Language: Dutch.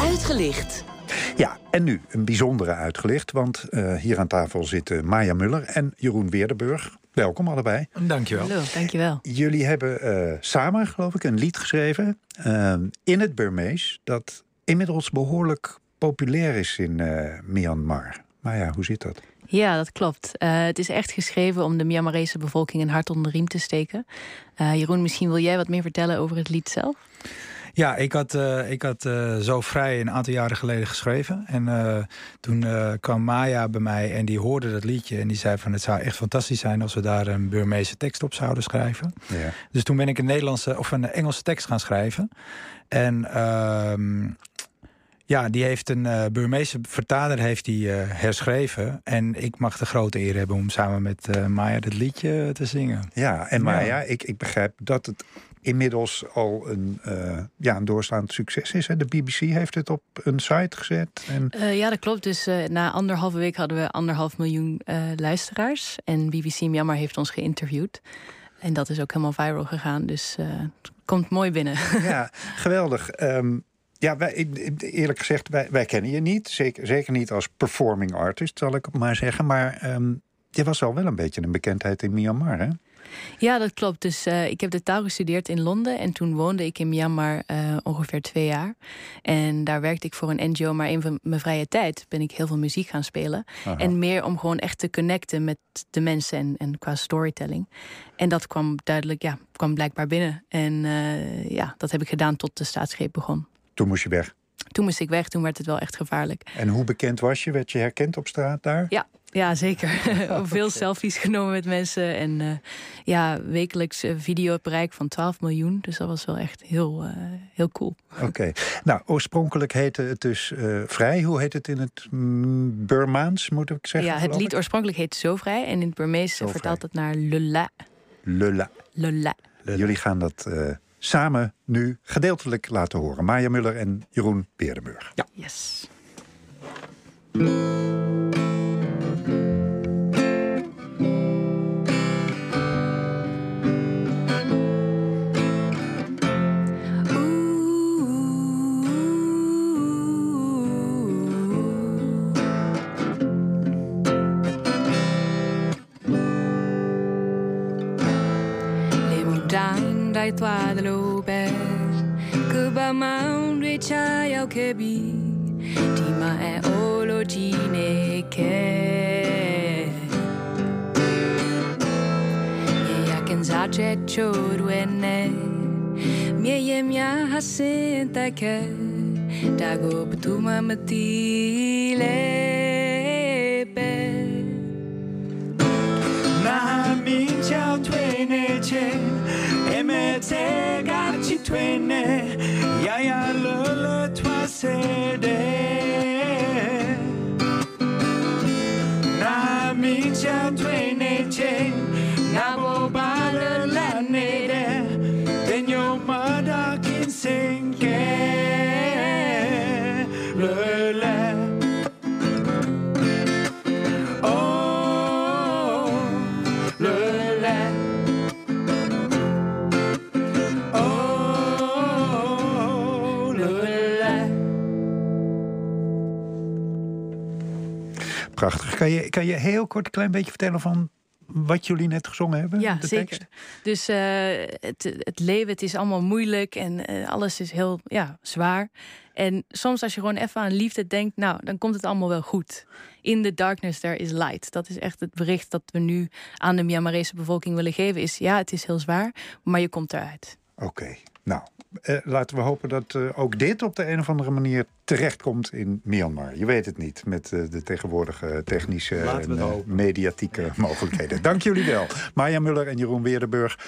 Uitgelicht. Ja, en nu een bijzondere uitgelicht, want uh, hier aan tafel zitten Maya Muller en Jeroen Weerdenburg. Welkom allebei. Dankjewel. Hallo, dankjewel. Jullie hebben uh, samen, geloof ik, een lied geschreven uh, in het Burmees... dat inmiddels behoorlijk populair is in Myanmar. Maya, hoe zit dat? Ja, dat klopt. Uh, het is echt geschreven om de Myanmarese bevolking een hart onder de riem te steken. Uh, Jeroen, misschien wil jij wat meer vertellen over het lied zelf? Ja, ik had, uh, ik had zo vrij een aantal jaren geleden geschreven. En toen kwam Maya bij mij en die hoorde dat liedje. En die zei van het zou echt fantastisch zijn als we daar een Burmeese tekst op zouden schrijven. Ja. Dus toen ben ik een Nederlandse of een Engelse tekst gaan schrijven. En ehm, ja, die heeft een uh, Burmeese vertaler heeft die, uh, herschreven. En ik mag de grote eer hebben om samen met uh, Maya dit liedje te zingen. Ja, en Maya, ja. ik, ik begrijp dat het inmiddels al een, ja, een doorslaand succes is. Hè? De BBC heeft het op een site gezet. En... ja, dat klopt. Dus na anderhalve week hadden we anderhalf miljoen luisteraars. En BBC Myanmar heeft ons geïnterviewd. En dat is ook helemaal viral gegaan. Dus het komt mooi binnen. Ja, geweldig. Um, ja, wij, eerlijk gezegd, wij, wij kennen je niet. Zeker, zeker niet als performing artist, zal ik maar zeggen. Maar um, je was al wel een beetje een bekendheid in Myanmar, hè? Ja, dat klopt. Dus uh, ik heb de taal gestudeerd in Londen. En toen woonde ik in Myanmar uh, ongeveer twee jaar. En daar werkte ik voor een NGO. Maar in van mijn vrije tijd ben ik heel veel muziek gaan spelen. Aha. En meer om gewoon echt te connecten met de mensen en, en qua storytelling. En dat kwam duidelijk, ja, kwam blijkbaar binnen. En uh, ja, dat heb ik gedaan tot de staatsgreep begon. Toen moest je weg? Toen moest ik weg, toen werd het wel echt gevaarlijk. En hoe bekend was je? Werd je herkend op straat daar? Ja, ja zeker. Veel selfies genomen met mensen. En uh, ja, wekelijks videobereik van 12 miljoen. Dus dat was wel echt heel, uh, heel cool. Oké. Okay. Nou, oorspronkelijk heette het dus uh, Vrij. Hoe heet het in het Burmaans, moet ik zeggen? Ja, het lied oorspronkelijk heet Zo Vrij. En in het Burmees vertaalt het naar Lula. Lula. Lula. Jullie gaan dat samen nu gedeeltelijk laten horen. Maya Muller en Jeroen Beerdenburg. Ja. Yes. Down လိုက်သွားသလိုပဲကဘာမောင်တွေချရောက်ခဲ့ပြီးဒီမှာအအိုးလိုကြီးနေခဲ့ရရကန်စားချက်ချိုးတွေနဲ့မြေရင်များဟစင်တက်ခဲ့ဒါကိုဘသူမှမသိလဲပဲနာမင်းချောင်းထွေးနေချင်း traînait, Yaya le, le, toi c'est. Prachtig. Kan je, kan je heel kort een klein beetje vertellen van wat jullie net gezongen hebben? Ja, de zeker. Tekst? Dus uh, het, het leven, het is allemaal moeilijk en uh, alles is heel ja, zwaar. En soms als je gewoon even aan liefde denkt, nou, dan komt het allemaal wel goed. In the darkness there is light. Dat is echt het bericht dat we nu aan de Myanmarese bevolking willen geven. Is ja, het is heel zwaar, maar je komt eruit. Oké, okay. Nou, uh, laten we hopen dat uh, ook dit op de een of andere manier terechtkomt in Myanmar. Je weet het niet met uh, de tegenwoordige technische en mediatieke mogelijkheden. Dank jullie wel. Maya Muller en Jeroen Weerdenburg